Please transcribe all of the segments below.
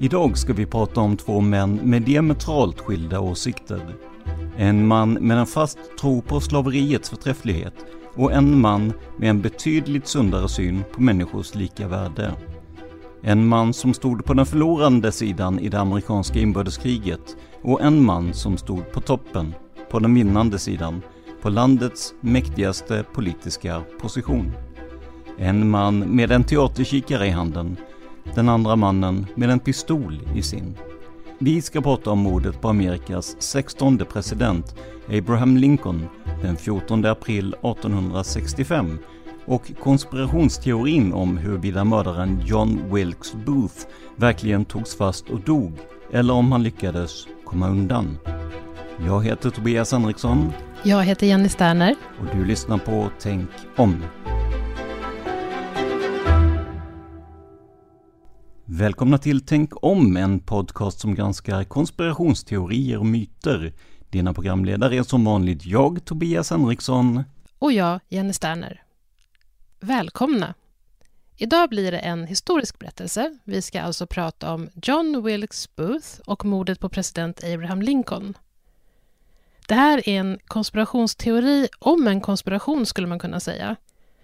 Idag ska vi prata om två män med diametralt skilda åsikter. En man med en fast tro på slaveriets förträfflighet och en man med en betydligt sundare syn på människors lika värde. En man som stod på den förlorande sidan i det amerikanska inbördeskriget och en man som stod på toppen, på den vinnande sidan, på landets mäktigaste politiska position. En man med en teaterkikare i handen den andra mannen med en pistol i sin. Vi ska prata om mordet på Amerikas 16 president Abraham Lincoln den 14 april 1865 och konspirationsteorin om huruvida mördaren John Wilkes Booth verkligen togs fast och dog eller om han lyckades komma undan. Jag heter Tobias Henriksson. Jag heter Jenny Sterner. Och du lyssnar på Tänk om. Välkomna till Tänk om, en podcast som granskar konspirationsteorier och myter. Dina programledare är som vanligt jag, Tobias Henriksson. Och jag, Jenny Sterner. Välkomna! Idag blir det en historisk berättelse. Vi ska alltså prata om John Wilkes Booth och mordet på president Abraham Lincoln. Det här är en konspirationsteori om en konspiration, skulle man kunna säga.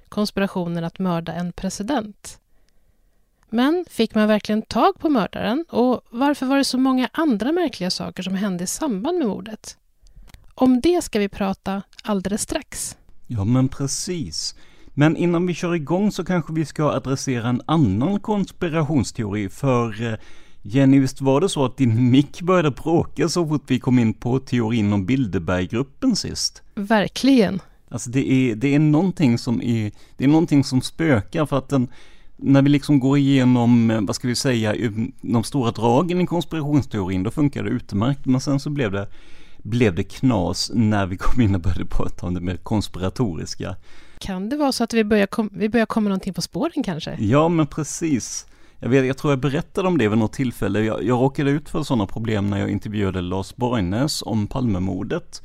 Konspirationen att mörda en president. Men fick man verkligen tag på mördaren? Och varför var det så många andra märkliga saker som hände i samband med mordet? Om det ska vi prata alldeles strax. Ja, men precis. Men innan vi kör igång så kanske vi ska adressera en annan konspirationsteori, för eh, Jenny, visst var det så att din mick började bråka så fort vi kom in på teorin om Bilderberggruppen sist? Verkligen. Alltså det är, det är någonting som är, det är någonting som spökar för att den, när vi liksom går igenom, eh, vad ska vi säga, de stora dragen i konspirationsteorin, då funkar det utmärkt. Men sen så blev det, blev det knas när vi kom in och började prata om det mer konspiratoriska. Kan det vara så att vi börjar, kom, vi börjar komma någonting på spåren kanske? Ja, men precis. Jag, vet, jag tror jag berättade om det vid något tillfälle. Jag, jag råkade ut för sådana problem när jag intervjuade Lars Borgnäs om Palmemordet.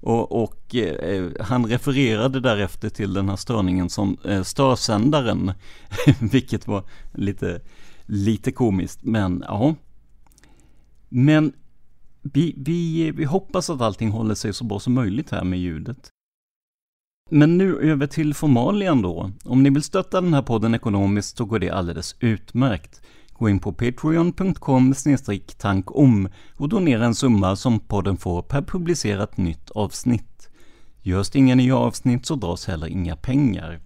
Och, och eh, han refererade därefter till den här störningen som eh, störsändaren, vilket var lite, lite komiskt, men ja. Men vi, vi, vi hoppas att allting håller sig så bra som möjligt här med ljudet. Men nu över till formalien då. Om ni vill stötta den här podden ekonomiskt så går det alldeles utmärkt. Gå in på patreon.com tankom och donera en summa som podden får per publicerat nytt avsnitt. Görs det inga nya avsnitt så dras heller inga pengar.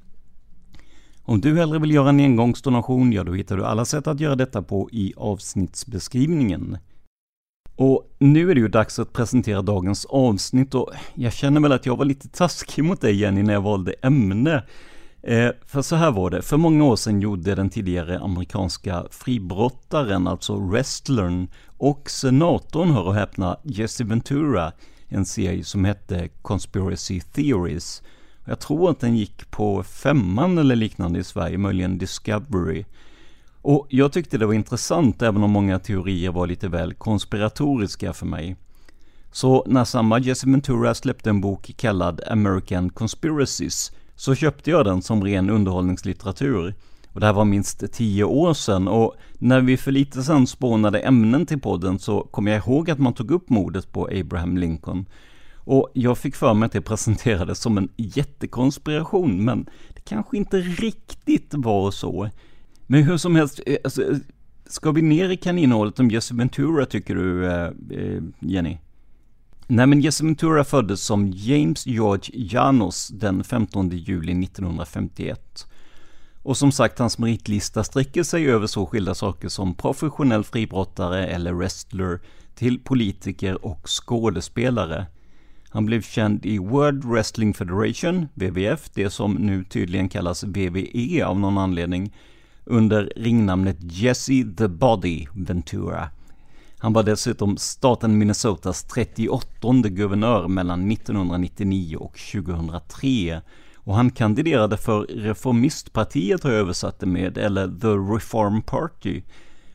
Om du hellre vill göra en engångsdonation, ja då hittar du alla sätt att göra detta på i avsnittsbeskrivningen. Och nu är det ju dags att presentera dagens avsnitt och jag känner väl att jag var lite taskig mot dig Jenny när jag valde ämne. Eh, för så här var det, för många år sedan gjorde den tidigare amerikanska fribrottaren, alltså wrestlern och senatorn, hör och häpna, Jesse Ventura, en serie som hette Conspiracy Theories. Jag tror att den gick på femman eller liknande i Sverige, möjligen Discovery. Och jag tyckte det var intressant, även om många teorier var lite väl konspiratoriska för mig. Så när samma Jesse Ventura släppte en bok kallad American Conspiracies, så köpte jag den som ren underhållningslitteratur. Och det här var minst tio år sedan och när vi för lite sedan spånade ämnen till podden så kom jag ihåg att man tog upp mordet på Abraham Lincoln. Och jag fick för mig att det presenterades som en jättekonspiration, men det kanske inte riktigt var så. Men hur som helst, eh, alltså, eh, ska vi ner i kaninhålet om Jesse Ventura tycker du, eh, Jenny? Nej men Jesse Ventura föddes som James George Janos den 15 juli 1951. Och som sagt, hans meritlista sträcker sig över så skilda saker som professionell fribrottare eller wrestler, till politiker och skådespelare. Han blev känd i World Wrestling Federation, WWF, det som nu tydligen kallas WWE av någon anledning, under ringnamnet Jesse the Body Ventura. Han var dessutom staten Minnesotas 38 guvernör mellan 1999 och 2003 och han kandiderade för Reformistpartiet har jag översatt det med, eller The Reform Party.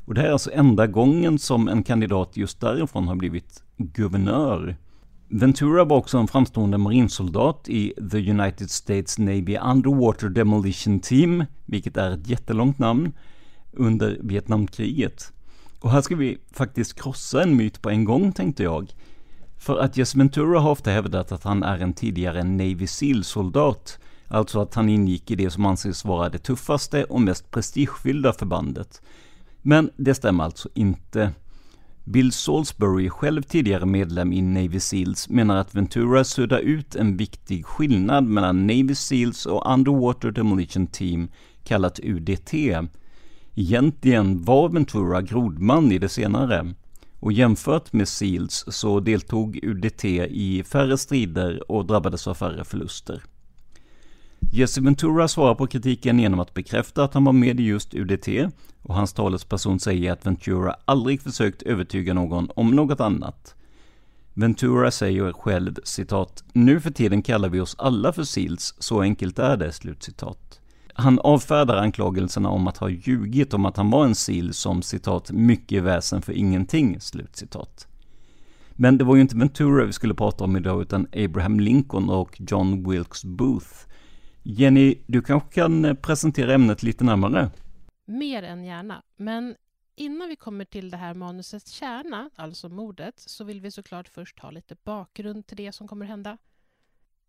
Och det här är alltså enda gången som en kandidat just därifrån har blivit guvernör. Ventura var också en framstående marinsoldat i The United States Navy Underwater Demolition Team, vilket är ett jättelångt namn, under Vietnamkriget. Och här ska vi faktiskt krossa en myt på en gång tänkte jag. För att Jesse Ventura har ofta hävdat att han är en tidigare Navy SEAL-soldat, alltså att han ingick i det som anses vara det tuffaste och mest prestigefyllda förbandet. Men det stämmer alltså inte. Bill Salisbury, själv tidigare medlem i Navy Seals, menar att Ventura suddar ut en viktig skillnad mellan Navy Seals och Underwater Demolition Team, kallat UDT. Egentligen var Ventura grodman i det senare. Och jämfört med Seals så deltog UDT i färre strider och drabbades av färre förluster. Jesse Ventura svarar på kritiken genom att bekräfta att han var med i just UDT och hans talesperson säger att Ventura aldrig försökt övertyga någon om något annat. Ventura säger själv citat ”Nu för tiden kallar vi oss alla för SEALs, så enkelt är det”. Slutcitat. Han avfärdar anklagelserna om att ha ljugit om att han var en sil som citat ”mycket väsen för ingenting”. Slutcitat. Men det var ju inte Ventura vi skulle prata om idag utan Abraham Lincoln och John Wilkes Booth. Jenny, du kanske kan eh, presentera ämnet lite närmare? Mer än gärna. Men innan vi kommer till det här manusets kärna, alltså mordet, så vill vi såklart först ha lite bakgrund till det som kommer hända.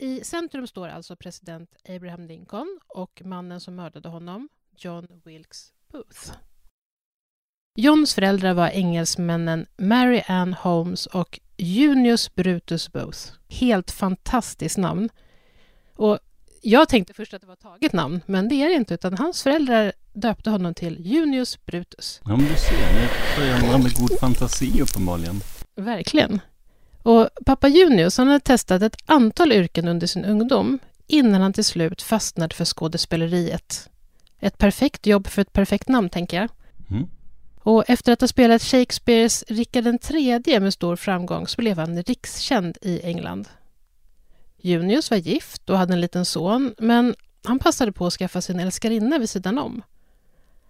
I centrum står alltså president Abraham Lincoln och mannen som mördade honom, John Wilkes Booth. Johns föräldrar var engelsmännen Mary Ann Holmes och Junius Brutus Booth. Helt fantastiskt namn. Och jag tänkte först att det var taget namn, men det är det inte, utan hans föräldrar döpte honom till Junius Brutus. Ja, men du ser, föräldrar med god fantasi uppenbarligen. Verkligen. Och pappa Junius han hade testat ett antal yrken under sin ungdom innan han till slut fastnade för skådespeleriet. Ett perfekt jobb för ett perfekt namn, tänker jag. Mm. Och efter att ha spelat Shakespeares Rikard III med stor framgång så blev han rikskänd i England. Junius var gift och hade en liten son, men han passade på att skaffa sin älskarinna vid sidan om.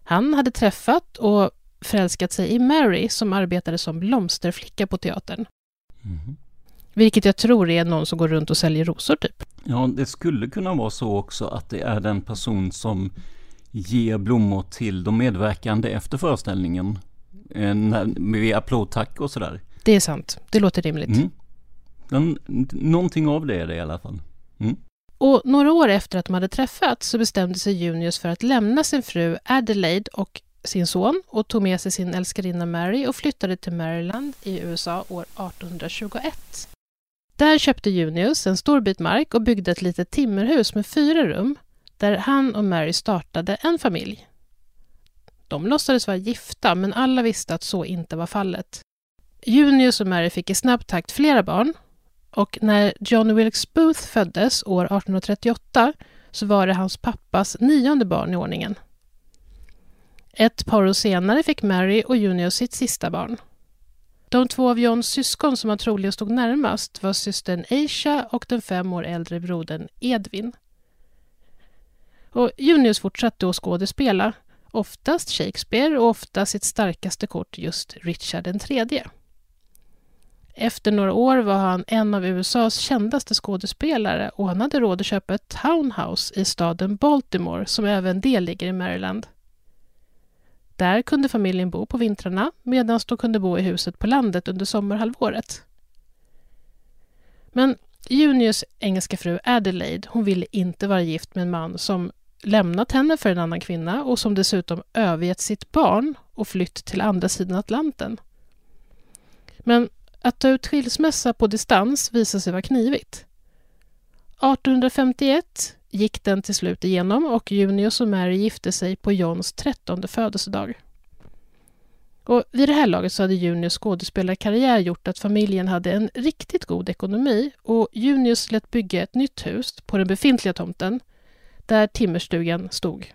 Han hade träffat och förälskat sig i Mary som arbetade som blomsterflicka på teatern. Mm. Vilket jag tror är någon som går runt och säljer rosor, typ. Ja, det skulle kunna vara så också att det är den person som ger blommor till de medverkande efter föreställningen. Eh, med applådtack och sådär. Det är sant. Det låter rimligt. Mm. Den, någonting av det är det i alla fall. Mm. Och några år efter att de hade träffats så bestämde sig Junius för att lämna sin fru Adelaide och sin son och tog med sig sin älskarinna Mary och flyttade till Maryland i USA år 1821. Där köpte Junius en stor bit mark och byggde ett litet timmerhus med fyra rum där han och Mary startade en familj. De låtsades vara gifta, men alla visste att så inte var fallet. Junius och Mary fick i snabb takt flera barn och när John Wilkes Booth föddes år 1838 så var det hans pappas nionde barn i ordningen. Ett par år senare fick Mary och Junior sitt sista barn. De två av Johns syskon som han troligen stod närmast var systern Aisha och den fem år äldre brodern Edvin. Och Junius fortsatte att skådespela, oftast Shakespeare och ofta sitt starkaste kort just Richard III. Efter några år var han en av USAs kändaste skådespelare och han hade råd att köpa ett townhouse i staden Baltimore som även det ligger i Maryland. Där kunde familjen bo på vintrarna medan de kunde bo i huset på landet under sommarhalvåret. Men Junius engelska fru Adelaide hon ville inte vara gift med en man som lämnat henne för en annan kvinna och som dessutom övergett sitt barn och flytt till andra sidan Atlanten. Men att ta ut skilsmässa på distans visade sig vara knivigt. 1851 gick den till slut igenom och Junius och Mary gifte sig på Johns trettonde födelsedag. Och vid det här laget så hade Junius skådespelarkarriär gjort att familjen hade en riktigt god ekonomi och Junius lät bygga ett nytt hus på den befintliga tomten där timmerstugan stod.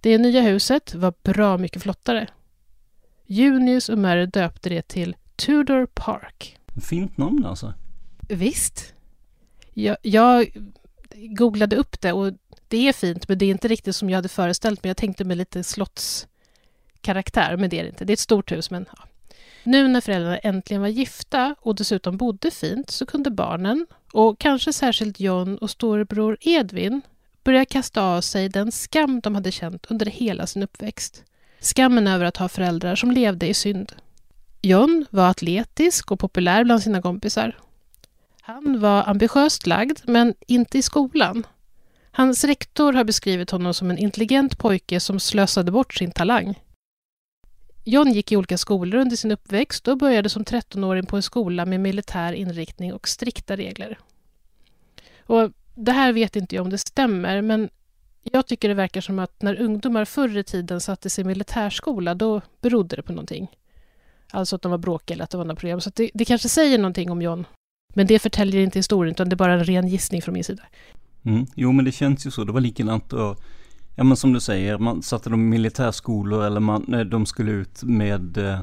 Det nya huset var bra mycket flottare. Junius och Mary döpte det till Tudor Park. Fint namn alltså. Visst. Jag, jag googlade upp det och det är fint men det är inte riktigt som jag hade föreställt mig. Jag tänkte mig lite slottskaraktär men det är det inte. Det är ett stort hus men ja. Nu när föräldrarna äntligen var gifta och dessutom bodde fint så kunde barnen, och kanske särskilt John och storebror Edvin, börja kasta av sig den skam de hade känt under hela sin uppväxt. Skammen över att ha föräldrar som levde i synd. John var atletisk och populär bland sina kompisar. Han var ambitiöst lagd, men inte i skolan. Hans rektor har beskrivit honom som en intelligent pojke som slösade bort sin talang. John gick i olika skolor under sin uppväxt och började som 13-åring på en skola med militär inriktning och strikta regler. Och det här vet inte jag om det stämmer, men jag tycker det verkar som att när ungdomar förr i tiden sattes i militärskola, då berodde det på någonting. Alltså att de var bråkiga eller att det var några problem. Så det, det kanske säger någonting om John. Men det förtäljer inte historien, utan det är bara en ren gissning från min sida. Mm. Jo, men det känns ju så. Det var likadant och Ja men som du säger, man satte dem i militärskolor eller man, de skulle ut med eh,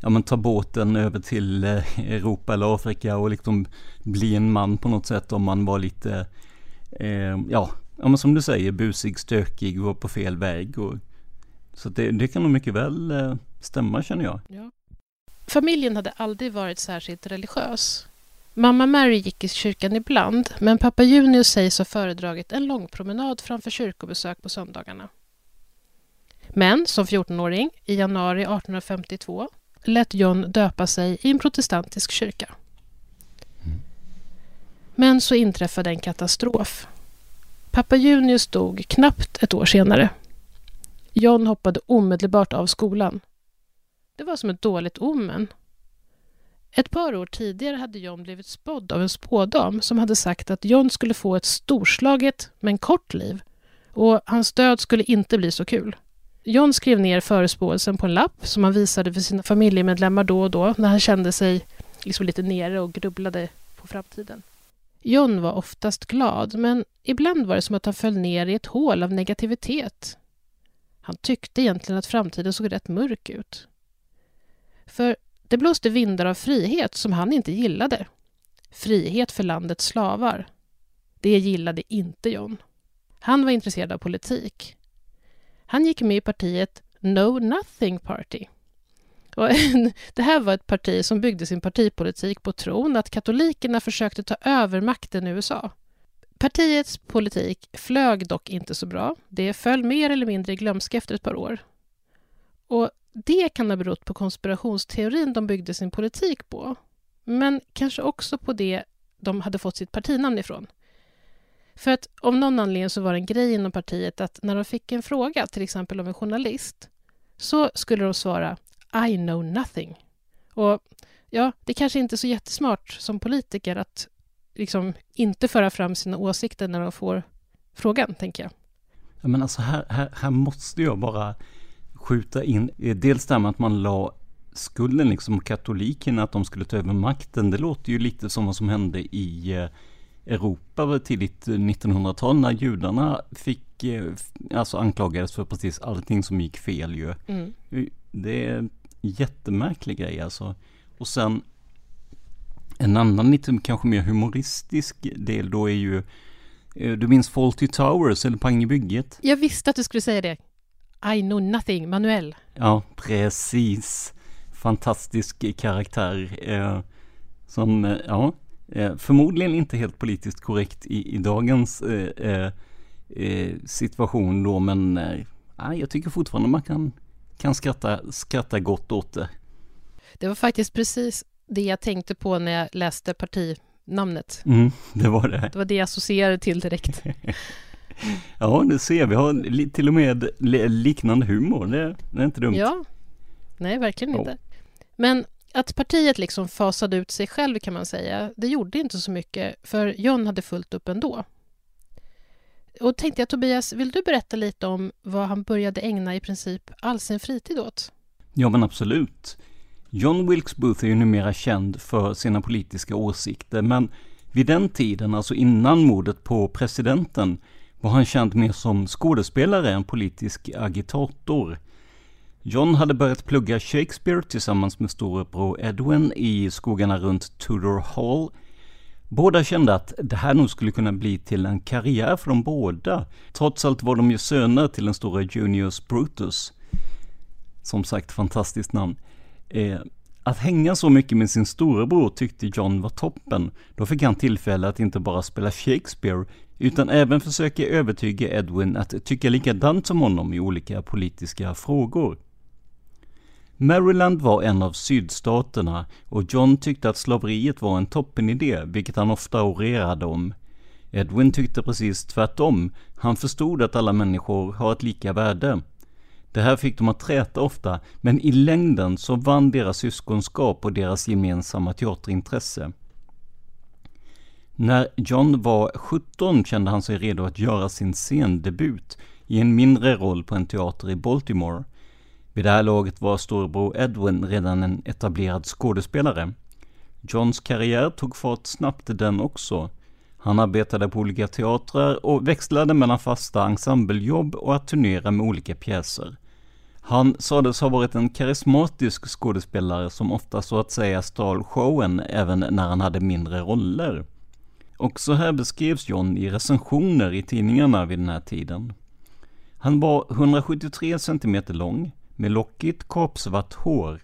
Ja men ta båten över till eh, Europa eller Afrika och liksom bli en man på något sätt om man var lite eh, Ja, ja men som du säger busig, stökig och på fel väg och, Så det, det kan nog mycket väl eh, stämma känner jag. Ja. Familjen hade aldrig varit särskilt religiös. Mamma Mary gick i kyrkan ibland, men pappa Junius sägs ha föredragit en lång promenad framför kyrkobesök på söndagarna. Men som 14-åring, i januari 1852, lät John döpa sig i en protestantisk kyrka. Men så inträffade en katastrof. Pappa Junius dog knappt ett år senare. John hoppade omedelbart av skolan. Det var som ett dåligt omen. Ett par år tidigare hade John blivit spådd av en spådam som hade sagt att John skulle få ett storslaget men kort liv och hans död skulle inte bli så kul. John skrev ner förespåelsen på en lapp som han visade för sina familjemedlemmar då och då när han kände sig liksom lite nere och grubblade på framtiden. John var oftast glad, men ibland var det som att han föll ner i ett hål av negativitet. Han tyckte egentligen att framtiden såg rätt mörk ut. För det blåste vindar av frihet som han inte gillade. Frihet för landets slavar. Det gillade inte John. Han var intresserad av politik. Han gick med i partiet No Nothing Party. Och det här var ett parti som byggde sin partipolitik på tron att katolikerna försökte ta över makten i USA. Partiets politik flög dock inte så bra. Det föll mer eller mindre i glömska efter ett par år. Och det kan ha berott på konspirationsteorin de byggde sin politik på. Men kanske också på det de hade fått sitt partinamn ifrån. För att av någon anledning så var det en grej inom partiet att när de fick en fråga, till exempel av en journalist, så skulle de svara I know nothing. Och ja, det kanske inte är så jättesmart som politiker att liksom inte föra fram sina åsikter när de får frågan, tänker jag. Ja, men alltså här, här, här måste jag bara skjuta in, eh, dels det här med att man la skulden liksom katolikerna, att de skulle ta över makten. Det låter ju lite som vad som hände i eh, Europa tidigt 1900-tal när judarna fick, eh, alltså anklagades för precis allting som gick fel ju. Mm. Det är en jättemärklig grej alltså. Och sen en annan lite kanske mer humoristisk del då är ju, eh, du minns Fawlty Towers eller Pang i bygget? Jag visste att du skulle säga det. I know nothing, Manuel. Ja, precis. Fantastisk karaktär. Eh, som, eh, ja, eh, förmodligen inte helt politiskt korrekt i, i dagens eh, eh, situation då, men jag tycker fortfarande man kan, kan skratta, skratta gott åt det. Det var faktiskt precis det jag tänkte på när jag läste partinamnet. Mm, det var det. Det var det jag associerade till direkt. ja, det ser vi. har till och med liknande humor. Det, det är inte dumt. Ja, nej, verkligen inte. Men att partiet liksom fasade ut sig själv kan man säga, det gjorde inte så mycket för John hade fullt upp ändå. Och tänkte jag Tobias, vill du berätta lite om vad han började ägna i princip all sin fritid åt? Ja men absolut. John Wilkes Booth är ju numera känd för sina politiska åsikter, men vid den tiden, alltså innan mordet på presidenten, var han känd mer som skådespelare än politisk agitator. John hade börjat plugga Shakespeare tillsammans med storebror Edwin i skogarna runt Tudor Hall. Båda kände att det här nog skulle kunna bli till en karriär för dem båda. Trots allt var de ju söner till den stora Junius Brutus. Som sagt, fantastiskt namn. Eh, att hänga så mycket med sin storebror tyckte John var toppen. Då fick han tillfälle att inte bara spela Shakespeare, utan även försöka övertyga Edwin att tycka likadant som honom i olika politiska frågor. Maryland var en av sydstaterna och John tyckte att slaveriet var en toppenidé, vilket han ofta orerade om. Edwin tyckte precis tvärtom. Han förstod att alla människor har ett lika värde. Det här fick dem att träta ofta, men i längden så vann deras syskonskap och deras gemensamma teaterintresse. När John var 17 kände han sig redo att göra sin scendebut i en mindre roll på en teater i Baltimore. Vid det här laget var storebror Edwin redan en etablerad skådespelare. Johns karriär tog fart snabbt den också. Han arbetade på olika teatrar och växlade mellan fasta ensemblejobb och att turnera med olika pjäser. Han sades ha varit en karismatisk skådespelare som ofta så att säga stal showen även när han hade mindre roller. Och så här beskrevs John i recensioner i tidningarna vid den här tiden. Han var 173 cm lång, med lockigt kapsvart hår.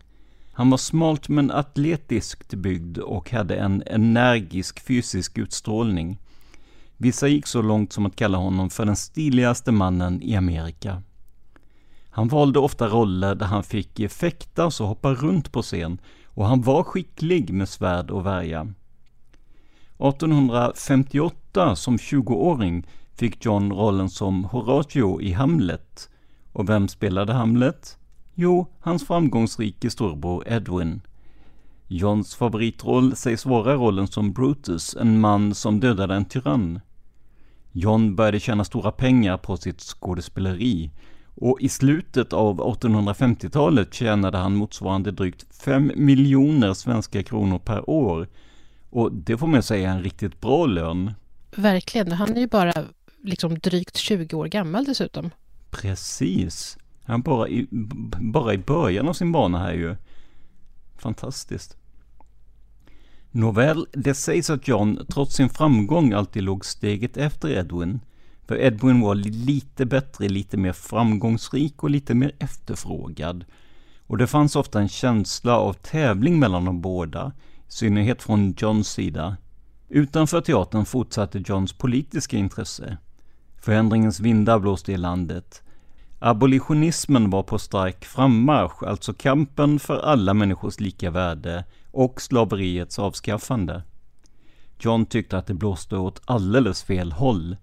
Han var smalt men atletiskt byggd och hade en energisk fysisk utstrålning. Vissa gick så långt som att kalla honom för den stiligaste mannen i Amerika. Han valde ofta roller där han fick fäktas och hoppa runt på scen och han var skicklig med svärd och värja. 1858 som 20-åring fick John rollen som Horatio i Hamlet. Och vem spelade Hamlet? Jo, hans framgångsrike storbror Edwin. Johns favoritroll sägs vara rollen som Brutus, en man som dödade en tyrann. John började tjäna stora pengar på sitt skådespeleri och i slutet av 1850-talet tjänade han motsvarande drygt 5 miljoner svenska kronor per år. Och det får man säga är en riktigt bra lön. Verkligen, han är ju bara liksom drygt 20 år gammal dessutom. Precis. Han bara i, bara i början av sin bana här ju. Fantastiskt. Nåväl, det sägs att John trots sin framgång alltid låg steget efter Edwin. För Edwin var lite bättre, lite mer framgångsrik och lite mer efterfrågad. Och det fanns ofta en känsla av tävling mellan de båda, i synnerhet från Johns sida. Utanför teatern fortsatte Johns politiska intresse. Förändringens vindar blåste i landet. Abolitionismen var på stark frammarsch, alltså kampen för alla människors lika värde och slaveriets avskaffande. John tyckte att det blåste åt alldeles fel håll.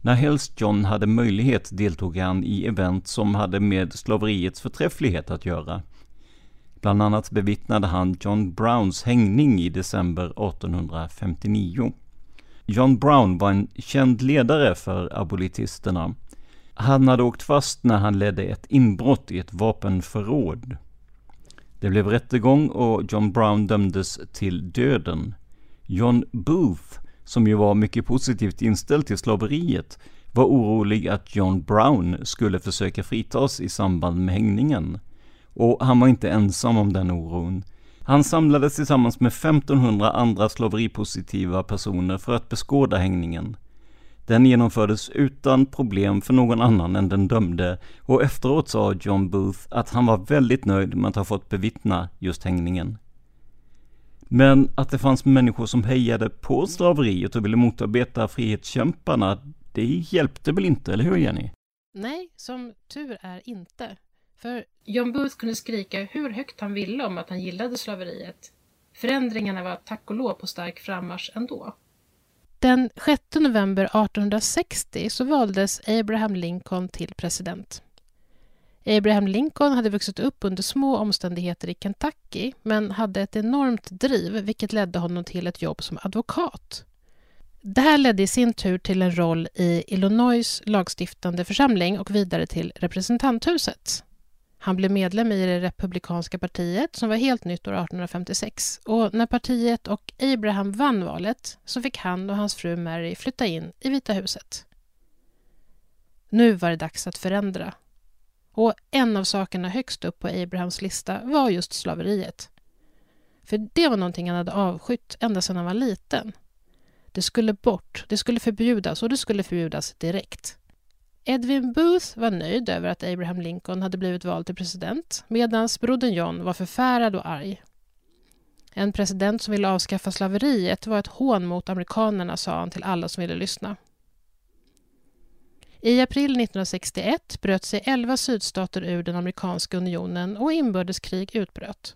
När helst John hade möjlighet deltog han i event som hade med slaveriets förträfflighet att göra. Bland annat bevittnade han John Browns hängning i december 1859. John Brown var en känd ledare för abolitisterna. Han hade åkt fast när han ledde ett inbrott i ett vapenförråd. Det blev rättegång och John Brown dömdes till döden. John Booth som ju var mycket positivt inställd till slaveriet, var orolig att John Brown skulle försöka fritas i samband med hängningen. Och han var inte ensam om den oron. Han samlades tillsammans med 1500 andra slaveripositiva personer för att beskåda hängningen. Den genomfördes utan problem för någon annan än den dömde och efteråt sa John Booth att han var väldigt nöjd med att ha fått bevittna just hängningen. Men att det fanns människor som hejade på slaveriet och ville motarbeta frihetskämparna, det hjälpte väl inte, eller hur Jenny? Nej, som tur är inte. För John Booth kunde skrika hur högt han ville om att han gillade slaveriet. Förändringarna var tack och lov på stark frammarsch ändå. Den 6 november 1860 så valdes Abraham Lincoln till president. Abraham Lincoln hade vuxit upp under små omständigheter i Kentucky men hade ett enormt driv vilket ledde honom till ett jobb som advokat. Det här ledde i sin tur till en roll i Illinois lagstiftande församling och vidare till representanthuset. Han blev medlem i det republikanska partiet som var helt nytt år 1856 och när partiet och Abraham vann valet så fick han och hans fru Mary flytta in i Vita huset. Nu var det dags att förändra. Och en av sakerna högst upp på Abrahams lista var just slaveriet. För det var någonting han hade avskytt ända sedan han var liten. Det skulle bort, det skulle förbjudas och det skulle förbjudas direkt. Edwin Booth var nöjd över att Abraham Lincoln hade blivit vald till president medan brodern John var förfärad och arg. En president som ville avskaffa slaveriet var ett hån mot amerikanerna, sa han till alla som ville lyssna. I april 1961 bröt sig elva sydstater ur den amerikanska unionen och inbördeskrig utbröt.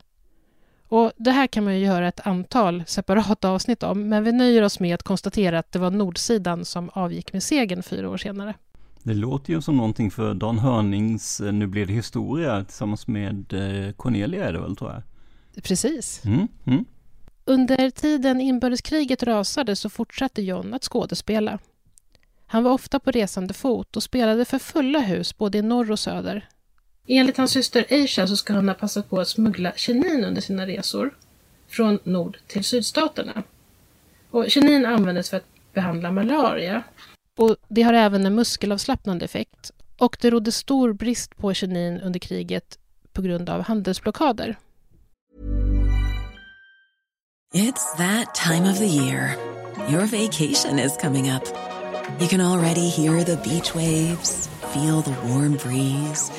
Och det här kan man ju göra ett antal separata avsnitt om, men vi nöjer oss med att konstatera att det var nordsidan som avgick med segern fyra år senare. Det låter ju som någonting för Dan Hörnings eh, Nu blir det historia tillsammans med eh, Cornelia är det väl tror jag? Precis. Mm, mm. Under tiden inbördeskriget rasade så fortsatte John att skådespela. Han var ofta på resande fot och spelade för fulla hus både i norr och söder. Enligt hans syster Aisha så ska han ha passat på att smuggla kinin under sina resor från nord till sydstaterna. Och kinin användes för att behandla malaria och det har även en muskelavslappnande effekt. Och det rådde stor brist på kinin under kriget på grund av handelsblockader. It's that time of the year. Your vacation is coming up. You can already hear the beach waves, feel the warm breeze,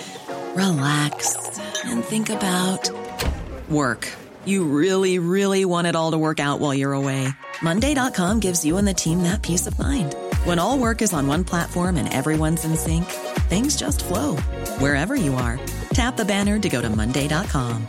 relax and think about work. You really, really want it all to work out while you're away. Monday.com gives you and the team that peace of mind. When all work is on one platform and everyone's in sync, things just flow wherever you are. Tap the banner to go to Monday.com.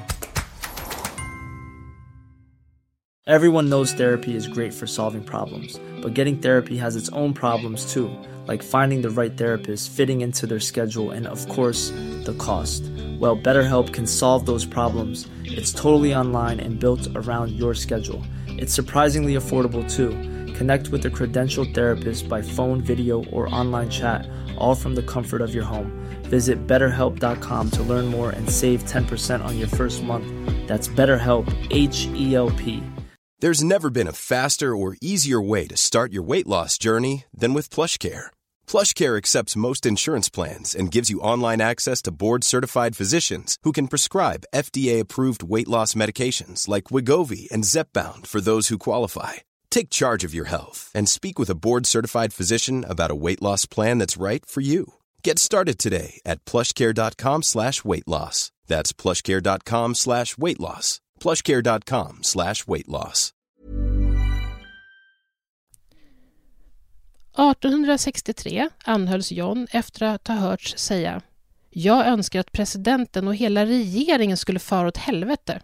Everyone knows therapy is great for solving problems, but getting therapy has its own problems too, like finding the right therapist, fitting into their schedule, and of course, the cost. Well, BetterHelp can solve those problems. It's totally online and built around your schedule. It's surprisingly affordable too. Connect with a credentialed therapist by phone, video, or online chat, all from the comfort of your home. Visit betterhelp.com to learn more and save 10% on your first month. That's BetterHelp, H E L P. There's never been a faster or easier way to start your weight loss journey than with PlushCare. PlushCare accepts most insurance plans and gives you online access to board-certified physicians who can prescribe FDA-approved weight loss medications like Wigovi and Zepbound for those who qualify. Take charge of your health and speak with a board-certified physician about a weight loss plan that's right for you. Get started today at plushcare.com slash weight loss. That's plushcare.com slash weight loss. plushcare.com slash weight loss. 1863 anhölls John efter att ha hörts säga Jag önskar att presidenten och hela regeringen skulle fara åt helvete.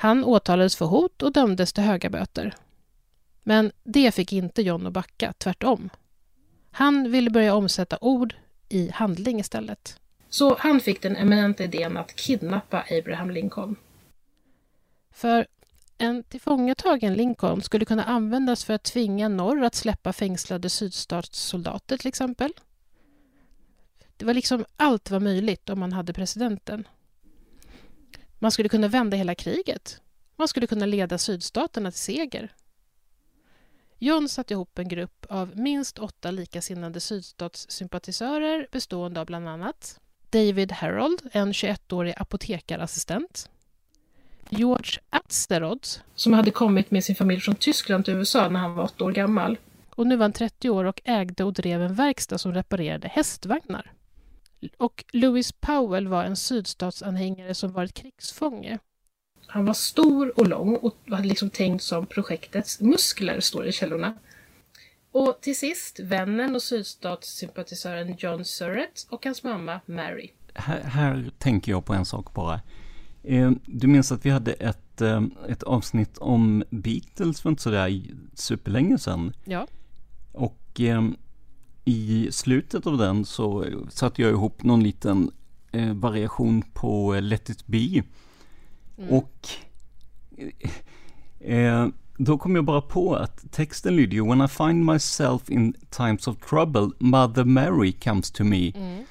Han åtalades för hot och dömdes till höga böter. Men det fick inte John att backa, tvärtom. Han ville börja omsätta ord i handling istället. Så han fick den eminenta idén att kidnappa Abraham Lincoln. För en tillfångatagen Lincoln skulle kunna användas för att tvinga norr att släppa fängslade sydstatssoldater till exempel. Det var liksom allt var möjligt om man hade presidenten. Man skulle kunna vända hela kriget. Man skulle kunna leda sydstaterna till seger. John satte ihop en grupp av minst åtta likasinnade sydstatssympatisörer bestående av bland annat David Harold, en 21-årig apotekarassistent. George Atsterod som hade kommit med sin familj från Tyskland till USA när han var åtta år gammal. Och nu var han 30 år och ägde och drev en verkstad som reparerade hästvagnar. Och Louis Powell var en sydstatsanhängare som varit krigsfånge. Han var stor och lång och hade liksom tänkt som projektets muskler, står det i källorna. Och till sist vännen och sydstatssympatisören John Surratt och hans mamma Mary. Här, här tänker jag på en sak bara. Eh, du minns att vi hade ett, eh, ett avsnitt om Beatles för inte sådär superlänge sedan. Ja. Och eh, i slutet av den så satte jag ihop någon liten eh, variation på Let it be. Mm. Och eh, då kom jag bara på att texten lyder ju When I find myself in times of trouble, Mother Mary comes to me. Mm.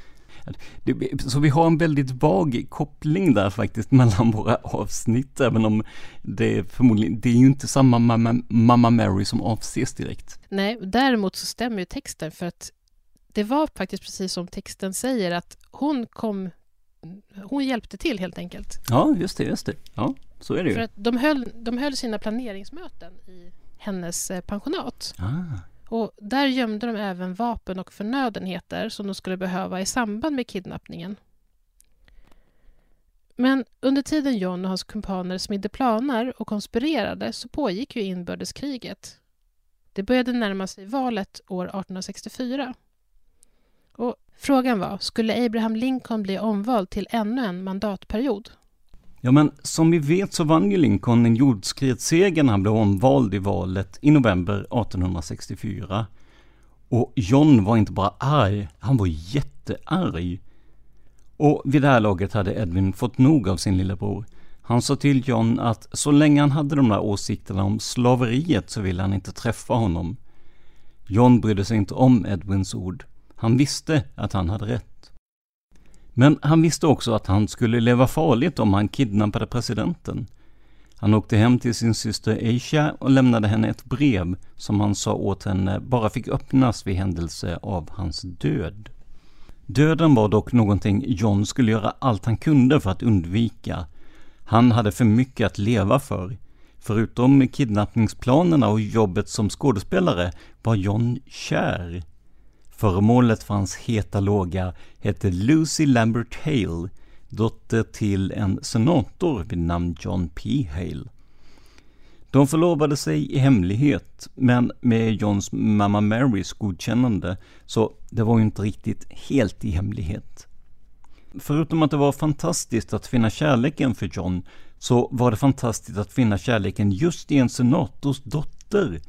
Så vi har en väldigt vag koppling där faktiskt mellan våra avsnitt, även om det är förmodligen, det är ju inte samma mamma, mamma Mary som avses direkt. Nej, däremot så stämmer ju texten för att det var faktiskt precis som texten säger att hon kom, hon hjälpte till helt enkelt. Ja, just det, just det. Ja, så är det ju. För att de höll, de höll sina planeringsmöten i hennes eh, pensionat. Ah. Och där gömde de även vapen och förnödenheter som de skulle behöva i samband med kidnappningen. Men under tiden John och hans kumpaner smidde planer och konspirerade så pågick ju inbördeskriget. Det började närma sig valet år 1864. Och frågan var, skulle Abraham Lincoln bli omvald till ännu en mandatperiod? Ja, men som vi vet så vann ju Lincoln en jordskredsseger när han blev omvald i valet i november 1864. Och John var inte bara arg, han var jättearg. Och vid det här laget hade Edwin fått nog av sin lillebror. Han sa till John att så länge han hade de där åsikterna om slaveriet så ville han inte träffa honom. John brydde sig inte om Edwins ord. Han visste att han hade rätt. Men han visste också att han skulle leva farligt om han kidnappade presidenten. Han åkte hem till sin syster Asia och lämnade henne ett brev som han sa åt henne bara fick öppnas vid händelse av hans död. Döden var dock någonting John skulle göra allt han kunde för att undvika. Han hade för mycket att leva för. Förutom kidnappningsplanerna och jobbet som skådespelare var John kär Föremålet för hans heta låga hette Lucy Lambert Hale, dotter till en senator vid namn John P. Hale. De förlovade sig i hemlighet, men med Johns mamma Marys godkännande, så det var ju inte riktigt helt i hemlighet. Förutom att det var fantastiskt att finna kärleken för John, så var det fantastiskt att finna kärleken just i en senators dotter,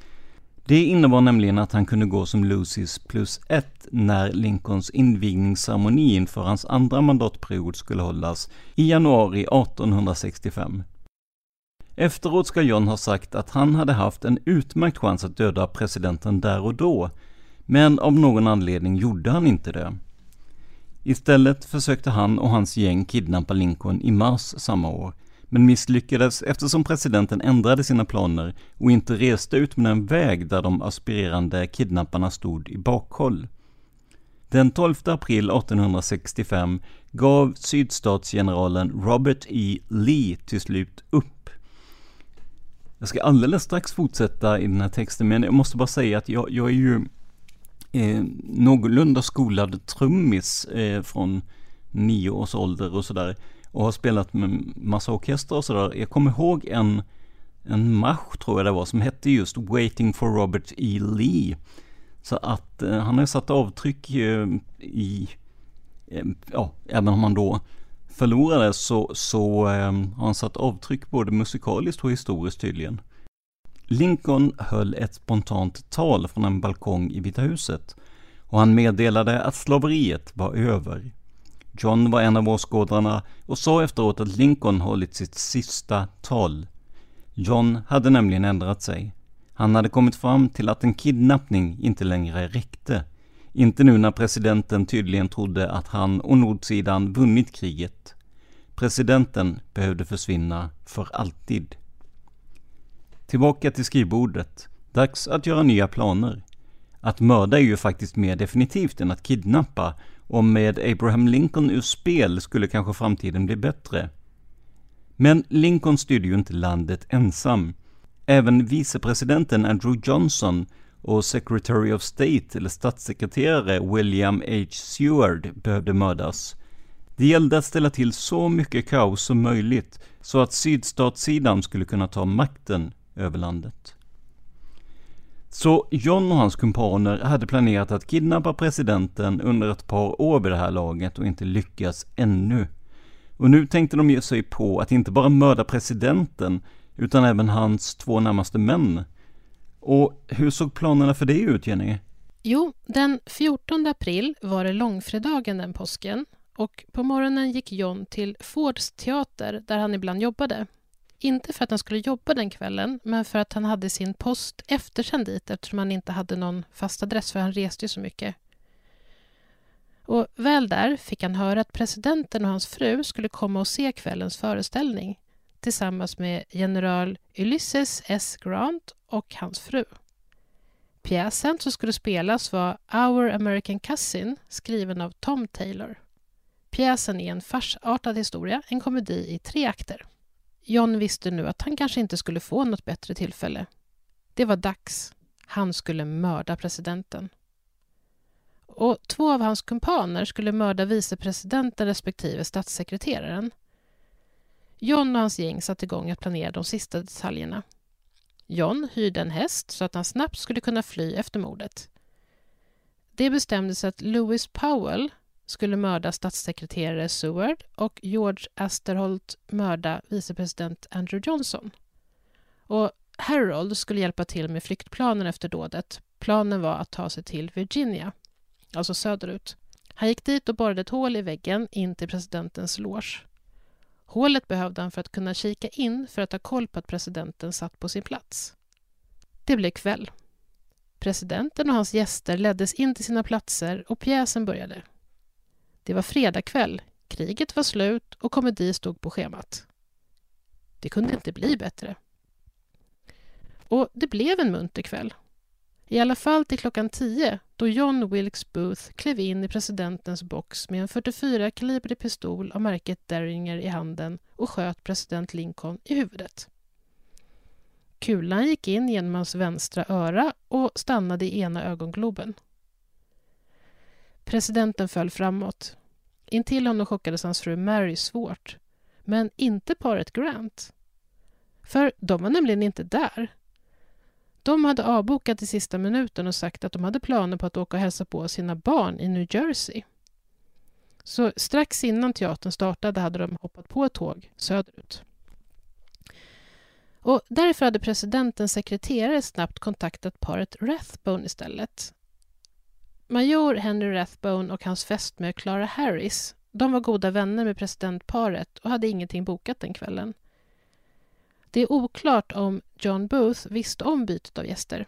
det innebar nämligen att han kunde gå som Lucys plus ett när Lincolns invigningsceremoni inför hans andra mandatperiod skulle hållas i januari 1865. Efteråt ska John ha sagt att han hade haft en utmärkt chans att döda presidenten där och då, men av någon anledning gjorde han inte det. Istället försökte han och hans gäng kidnappa Lincoln i mars samma år, men misslyckades eftersom presidenten ändrade sina planer och inte reste ut med en väg där de aspirerande kidnapparna stod i bakhåll. Den 12 april 1865 gav sydstatsgeneralen Robert E. Lee till slut upp. Jag ska alldeles strax fortsätta i den här texten, men jag måste bara säga att jag, jag är ju eh, någorlunda skolad trummis eh, från nio års ålder och sådär och har spelat med massa orkestrar och sådär. Jag kommer ihåg en, en marsch tror jag det var som hette just Waiting for Robert E. Lee. Så att eh, han har satt avtryck eh, i, eh, ja, även om han då förlorade så, så eh, har han satt avtryck både musikaliskt och historiskt tydligen. Lincoln höll ett spontant tal från en balkong i Vita huset och han meddelade att slaveriet var över. John var en av åskådarna och sa efteråt att Lincoln hållit sitt sista tal. John hade nämligen ändrat sig. Han hade kommit fram till att en kidnappning inte längre räckte. Inte nu när presidenten tydligen trodde att han och nordsidan vunnit kriget. Presidenten behövde försvinna för alltid. Tillbaka till skrivbordet. Dags att göra nya planer. Att mörda är ju faktiskt mer definitivt än att kidnappa och med Abraham Lincoln ur spel skulle kanske framtiden bli bättre. Men Lincoln styrde ju inte landet ensam. Även vicepresidenten Andrew Johnson och Secretary of State, eller statssekreterare William H. Seward, behövde mördas. Det gällde att ställa till så mycket kaos som möjligt så att sydstatssidan skulle kunna ta makten över landet. Så John och hans kumpaner hade planerat att kidnappa presidenten under ett par år vid det här laget och inte lyckats ännu. Och nu tänkte de ge sig på att inte bara mörda presidenten utan även hans två närmaste män. Och hur såg planerna för det ut, Jenny? Jo, den 14 april var det långfredagen den påsken och på morgonen gick John till Fords teater där han ibland jobbade. Inte för att han skulle jobba den kvällen, men för att han hade sin post eftersänd dit eftersom han inte hade någon fast adress för han reste ju så mycket. Och väl där fick han höra att presidenten och hans fru skulle komma och se kvällens föreställning tillsammans med general Ulysses S. Grant och hans fru. Pjäsen som skulle spelas var Our American Cousin skriven av Tom Taylor. Pjäsen är en farsartad historia, en komedi i tre akter. John visste nu att han kanske inte skulle få något bättre tillfälle. Det var dags. Han skulle mörda presidenten. Och två av hans kumpaner skulle mörda vicepresidenten respektive statssekreteraren. John och hans gäng satte igång att planera de sista detaljerna. John hyrde en häst så att han snabbt skulle kunna fly efter mordet. Det bestämdes att Lewis Powell skulle mörda statssekreterare Seward och George Asterholt mörda vicepresident Andrew Johnson. Och Harold skulle hjälpa till med flyktplanen efter dådet. Planen var att ta sig till Virginia, alltså söderut. Han gick dit och borrade ett hål i väggen in till presidentens loge. Hålet behövde han för att kunna kika in för att ha koll på att presidenten satt på sin plats. Det blev kväll. Presidenten och hans gäster leddes in till sina platser och pjäsen började. Det var fredagkväll, kriget var slut och komedi stod på schemat. Det kunde inte bli bättre. Och det blev en munter kväll. I alla fall till klockan tio då John Wilkes Booth klev in i presidentens box med en 44-kalibrig pistol av märket Derringer i handen och sköt president Lincoln i huvudet. Kulan gick in genom hans vänstra öra och stannade i ena ögongloben. Presidenten föll framåt. Intill honom chockades hans fru Mary svårt. Men inte paret Grant. För de var nämligen inte där. De hade avbokat i sista minuten och sagt att de hade planer på att åka och hälsa på sina barn i New Jersey. Så strax innan teatern startade hade de hoppat på ett tåg söderut. Och därför hade presidentens sekreterare snabbt kontaktat paret Rathbone istället Major Henry Rathbone och hans fästmö Clara Harris de var goda vänner med presidentparet och hade ingenting bokat den kvällen. Det är oklart om John Booth visste om bytet av gäster.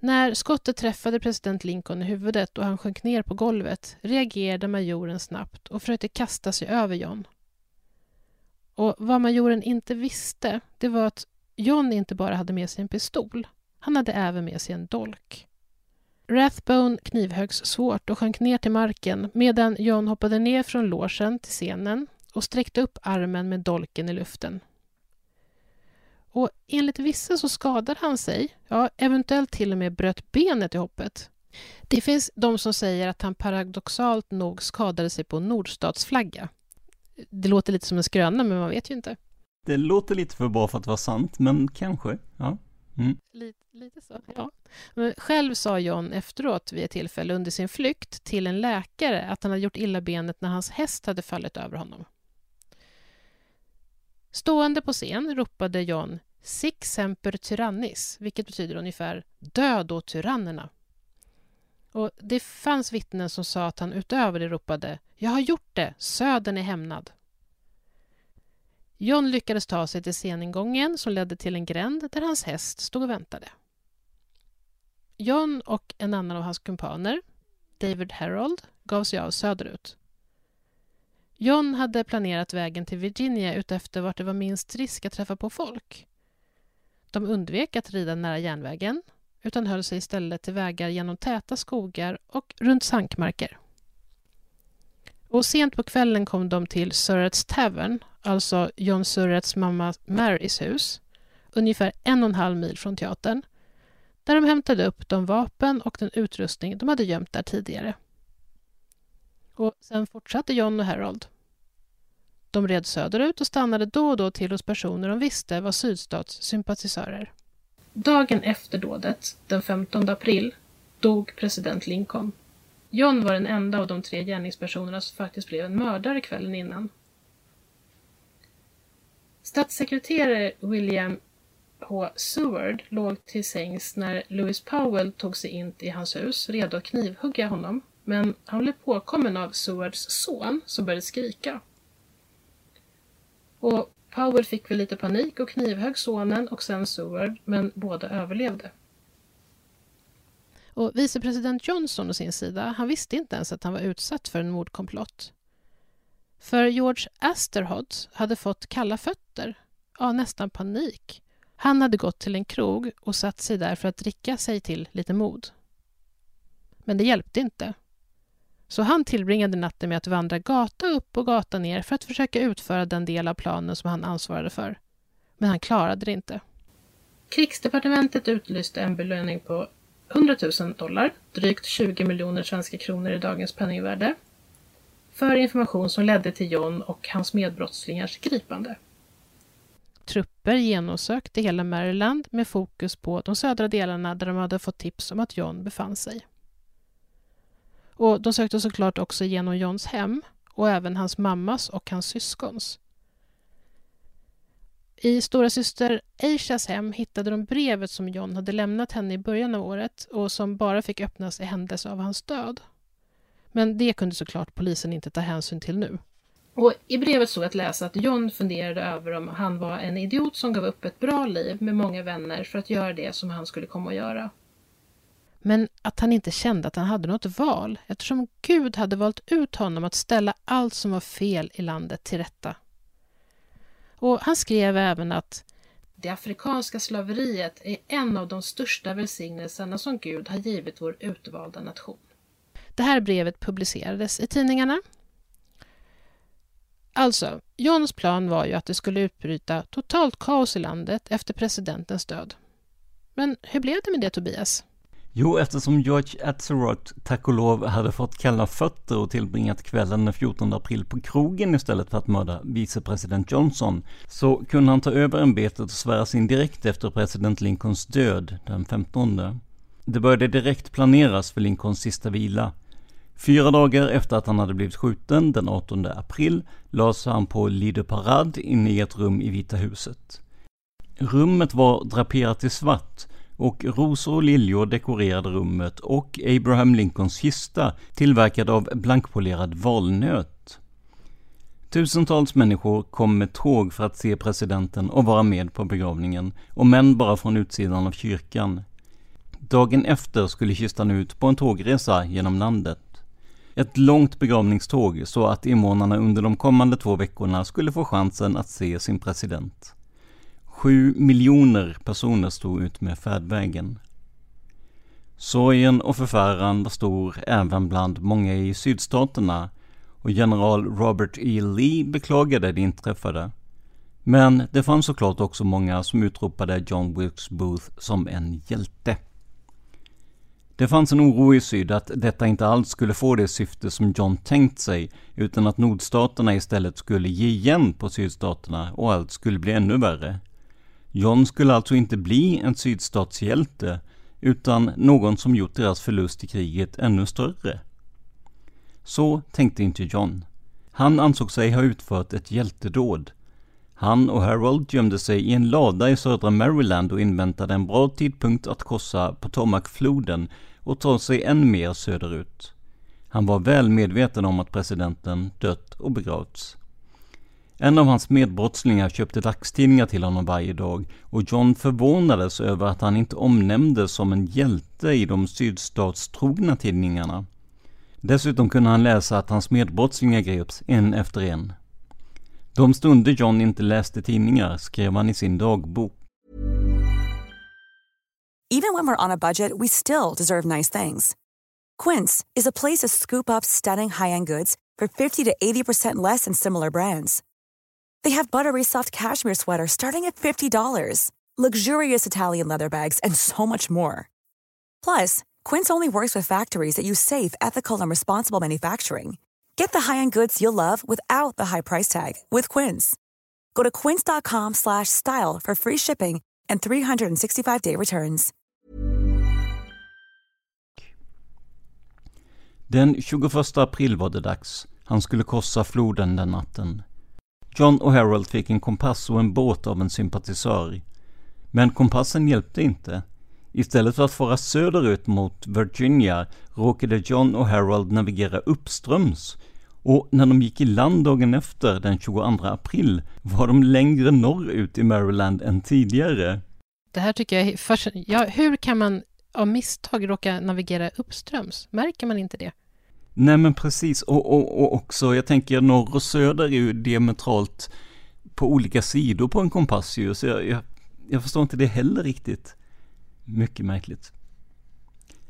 När skottet träffade president Lincoln i huvudet och han sjönk ner på golvet reagerade majoren snabbt och försökte kasta sig över John. Och vad majoren inte visste det var att John inte bara hade med sig en pistol, han hade även med sig en dolk. Rathbone knivhöggs svårt och sjönk ner till marken medan John hoppade ner från låsen till scenen och sträckte upp armen med dolken i luften. Och enligt vissa så skadade han sig, ja, eventuellt till och med bröt benet i hoppet. Det finns de som säger att han paradoxalt nog skadade sig på nordstatsflagga. Det låter lite som en skröna, men man vet ju inte. Det låter lite för bra för att vara sant, men kanske. Ja. Mm. Lite, lite så, ja. Men själv sa John efteråt vid ett tillfälle under sin flykt till en läkare att han hade gjort illa benet när hans häst hade fallit över honom. Stående på scen ropade John Sic semper tyrannis, vilket betyder ungefär Död åt tyrannerna. Och det fanns vittnen som sa att han utöver det ropade Jag har gjort det, södern är hämnad. John lyckades ta sig till sceningången som ledde till en gränd där hans häst stod och väntade. John och en annan av hans kumpaner, David Harold, gav sig av söderut. John hade planerat vägen till Virginia utefter vart det var minst risk att träffa på folk. De undvek att rida nära järnvägen utan höll sig istället till vägar genom täta skogar och runt sankmarker. Och sent på kvällen kom de till Surratts Tavern, alltså John Surratts mamma Marys hus, ungefär en och en halv mil från teatern, där de hämtade upp de vapen och den utrustning de hade gömt där tidigare. Och sen fortsatte John och Harold. De red söderut och stannade då och då till hos personer de visste var sydstatssympatisörer. Dagen efter dådet, den 15 april, dog president Lincoln. John var den enda av de tre gärningspersonerna som faktiskt blev en mördare kvällen innan. Statssekreterare William H. Seward låg till sängs när Lewis Powell tog sig in i hans hus, redo att knivhugga honom. Men han blev påkommen av Sewards son som började skrika. Och Powell fick väl lite panik och knivhögg sonen och sen Seward, men båda överlevde. Och vicepresident Johnson å sin sida, han visste inte ens att han var utsatt för en mordkomplott. För George Asterhod hade fått kalla fötter, ja nästan panik. Han hade gått till en krog och satt sig där för att dricka sig till lite mod. Men det hjälpte inte. Så han tillbringade natten med att vandra gata upp och gata ner för att försöka utföra den del av planen som han ansvarade för. Men han klarade det inte. Krigsdepartementet utlyste en belöning på 100 000 dollar, drygt 20 miljoner svenska kronor i dagens penningvärde, för information som ledde till John och hans medbrottslingars gripande. Trupper genomsökte hela Maryland med fokus på de södra delarna där de hade fått tips om att John befann sig. Och de sökte såklart också igenom Johns hem och även hans mammas och hans syskons. I stora syster Asias hem hittade de brevet som John hade lämnat henne i början av året och som bara fick öppnas i händelse av hans död. Men det kunde såklart polisen inte ta hänsyn till nu. Och I brevet stod att läsa att John funderade över om han var en idiot som gav upp ett bra liv med många vänner för att göra det som han skulle komma att göra. Men att han inte kände att han hade något val eftersom Gud hade valt ut honom att ställa allt som var fel i landet till rätta. Och han skrev även att det afrikanska slaveriet är en av de största välsignelserna som Gud har givit vår utvalda nation. Det här brevet publicerades i tidningarna. Alltså, Johns plan var ju att det skulle utbryta totalt kaos i landet efter presidentens död. Men hur blev det med det, Tobias? Jo, eftersom George Atzerodt tack och lov hade fått kalla fötter och tillbringat kvällen den 14 april på krogen istället för att mörda vicepresident Johnson, så kunde han ta över ämbetet och sväras in direkt efter president Lincolns död den 15. Det började direkt planeras för Lincolns sista vila. Fyra dagar efter att han hade blivit skjuten, den 18 april, lades han på Lido Parade inne i ett rum i Vita huset. Rummet var draperat i svart och rosor och liljor dekorerade rummet och Abraham Lincolns kista tillverkad av blankpolerad valnöt. Tusentals människor kom med tåg för att se presidenten och vara med på begravningen, och män bara från utsidan av kyrkan. Dagen efter skulle kistan ut på en tågresa genom landet. Ett långt begravningståg så att invånarna under de kommande två veckorna skulle få chansen att se sin president. Sju miljoner personer stod ut med färdvägen. Sorgen och förfäran var stor även bland många i sydstaterna och general Robert E. Lee beklagade det inträffade. Men det fanns såklart också många som utropade John Wilkes Booth som en hjälte. Det fanns en oro i syd att detta inte alls skulle få det syfte som John tänkt sig, utan att nordstaterna istället skulle ge igen på sydstaterna och allt skulle bli ännu värre. John skulle alltså inte bli en sydstatshjälte, utan någon som gjort deras förlust i kriget ännu större. Så tänkte inte John. Han ansåg sig ha utfört ett hjältedåd. Han och Harold gömde sig i en lada i södra Maryland och inväntade en bra tidpunkt att korsa Potomacfloden och ta sig än mer söderut. Han var väl medveten om att presidenten dött och begravts. En av hans medbrottslingar köpte dagstidningar till honom varje dag och John förvånades över att han inte omnämndes som en hjälte i de sydstatstrogna tidningarna. Dessutom kunde han läsa att hans medbrottslingar greps en efter en. De stunder John inte läste tidningar skrev han i sin dagbok. Even when we're on a budget we still deserve nice things. Quince is a place to scoop up stunning high-end goods for 50 to 80% less than similar brands. They have buttery soft cashmere sweaters starting at $50, luxurious Italian leather bags, and so much more. Plus, Quince only works with factories that use safe, ethical, and responsible manufacturing. Get the high-end goods you'll love without the high price tag with Quince. Go to quince.com/style for free shipping and 365-day returns. Den 21 april var det dags. Han skulle korsa floden den natten. John och Harold fick en kompass och en båt av en sympatisör. Men kompassen hjälpte inte. Istället för att fara söderut mot Virginia råkade John och Harold navigera uppströms. Och när de gick i land dagen efter, den 22 april, var de längre norrut i Maryland än tidigare. Det här tycker jag är fascinerande. Ja, hur kan man av misstag råka navigera uppströms? Märker man inte det? Nej men precis, och, och, och också, jag tänker norr och söder är ju diametralt på olika sidor på en kompass ju, så jag, jag, jag förstår inte det heller riktigt. Mycket märkligt.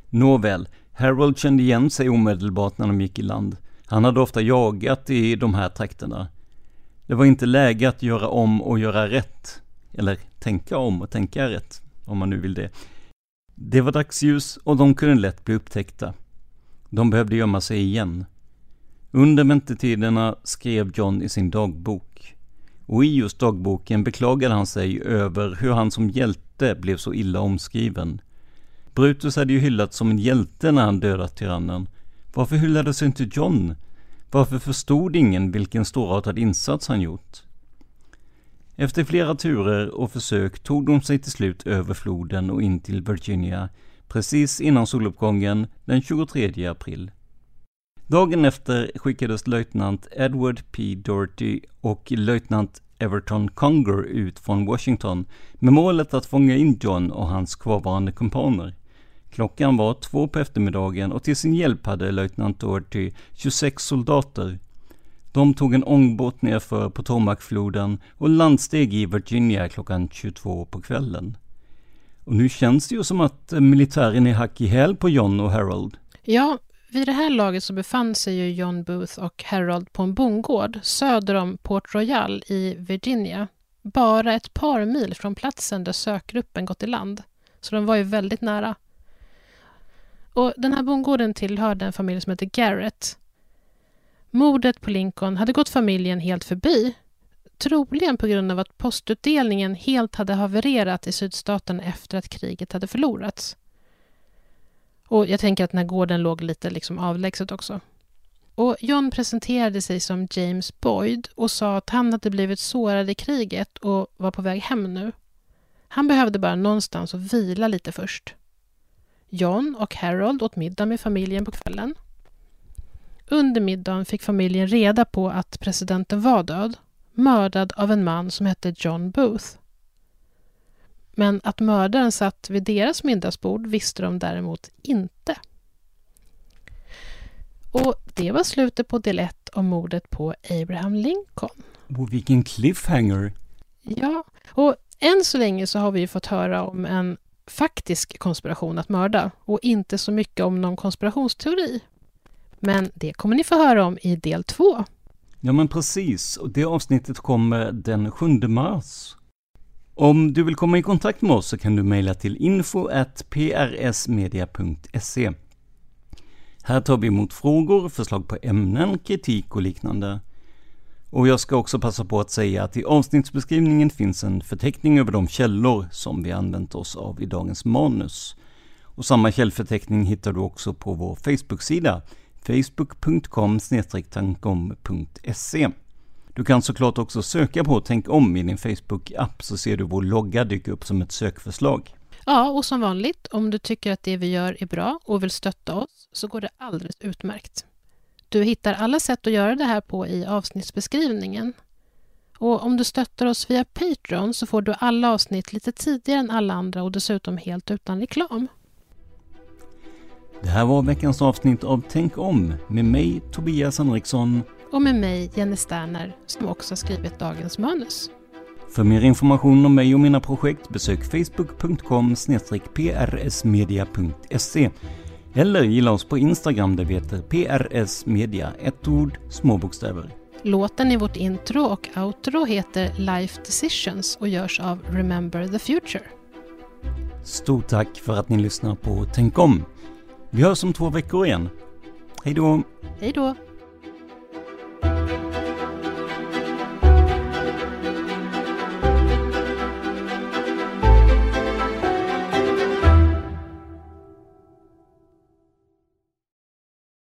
Nåväl, Harold kände igen sig omedelbart när de gick i land. Han hade ofta jagat i de här trakterna. Det var inte läge att göra om och göra rätt. Eller tänka om och tänka rätt, om man nu vill det. Det var dagsljus och de kunde lätt bli upptäckta. De behövde gömma sig igen. Under väntetiderna skrev John i sin dagbok. Och i just dagboken beklagade han sig över hur han som hjälte blev så illa omskriven. Brutus hade ju hyllats som en hjälte när han dödat tyrannen. Varför hyllades inte John? Varför förstod ingen vilken storartad insats han gjort? Efter flera turer och försök tog de sig till slut över floden och in till Virginia, precis innan soluppgången den 23 april. Dagen efter skickades löjtnant Edward P. Doherty och löjtnant Everton Conger ut från Washington med målet att fånga in John och hans kvarvarande kumpaner. Klockan var två på eftermiddagen och till sin hjälp hade löjtnant Doherty 26 soldater. De tog en ångbåt nerför Potomacfloden och landsteg i Virginia klockan 22 på kvällen. Och nu känns det ju som att eh, militären är hack i häl på John och Harold. Ja, vid det här laget så befann sig ju John Booth och Harold på en bondgård söder om Port Royal i Virginia. Bara ett par mil från platsen där sökgruppen gått i land. Så de var ju väldigt nära. Och den här bondgården tillhörde en familj som heter Garrett. Mordet på Lincoln hade gått familjen helt förbi. Troligen på grund av att postutdelningen helt hade havererat i sydstaten efter att kriget hade förlorats. Och jag tänker att den här gården låg lite liksom avlägset också. Och John presenterade sig som James Boyd och sa att han hade blivit sårad i kriget och var på väg hem nu. Han behövde bara någonstans att vila lite först. John och Harold åt middag med familjen på kvällen. Under middagen fick familjen reda på att presidenten var död, mördad av en man som hette John Booth. Men att mördaren satt vid deras middagsbord visste de däremot inte. Och det var slutet på del 1 om mordet på Abraham Lincoln. Och vilken cliffhanger! Ja, och än så länge så har vi fått höra om en faktisk konspiration att mörda och inte så mycket om någon konspirationsteori. Men det kommer ni få höra om i del 2. Ja men precis, och det avsnittet kommer den 7 mars. Om du vill komma i kontakt med oss så kan du mejla till info.prsmedia.se. Här tar vi emot frågor, förslag på ämnen, kritik och liknande. Och jag ska också passa på att säga att i avsnittsbeskrivningen finns en förteckning över de källor som vi använt oss av i dagens manus. Och samma källförteckning hittar du också på vår Facebook-sida, facebook.com tankom.se. Du kan såklart också söka på Tänk om i din Facebook-app så ser du vår logga dyka upp som ett sökförslag. Ja, och som vanligt, om du tycker att det vi gör är bra och vill stötta oss så går det alldeles utmärkt. Du hittar alla sätt att göra det här på i avsnittsbeskrivningen. Och om du stöttar oss via Patreon så får du alla avsnitt lite tidigare än alla andra och dessutom helt utan reklam. Det här var veckans avsnitt av Tänk om med mig Tobias Henriksson och med mig Jenny Sterner som också har skrivit dagens manus. För mer information om mig och mina projekt besök facebook.com prsmedia.se eller gilla oss på Instagram där vi heter prsmedia, ett ord, små bokstäver. Låten i vårt intro och outro heter Life Decisions och görs av Remember the Future. Stort tack för att ni lyssnar på Tänk om! Vi hörs om två veckor igen. Hej då! Hej då!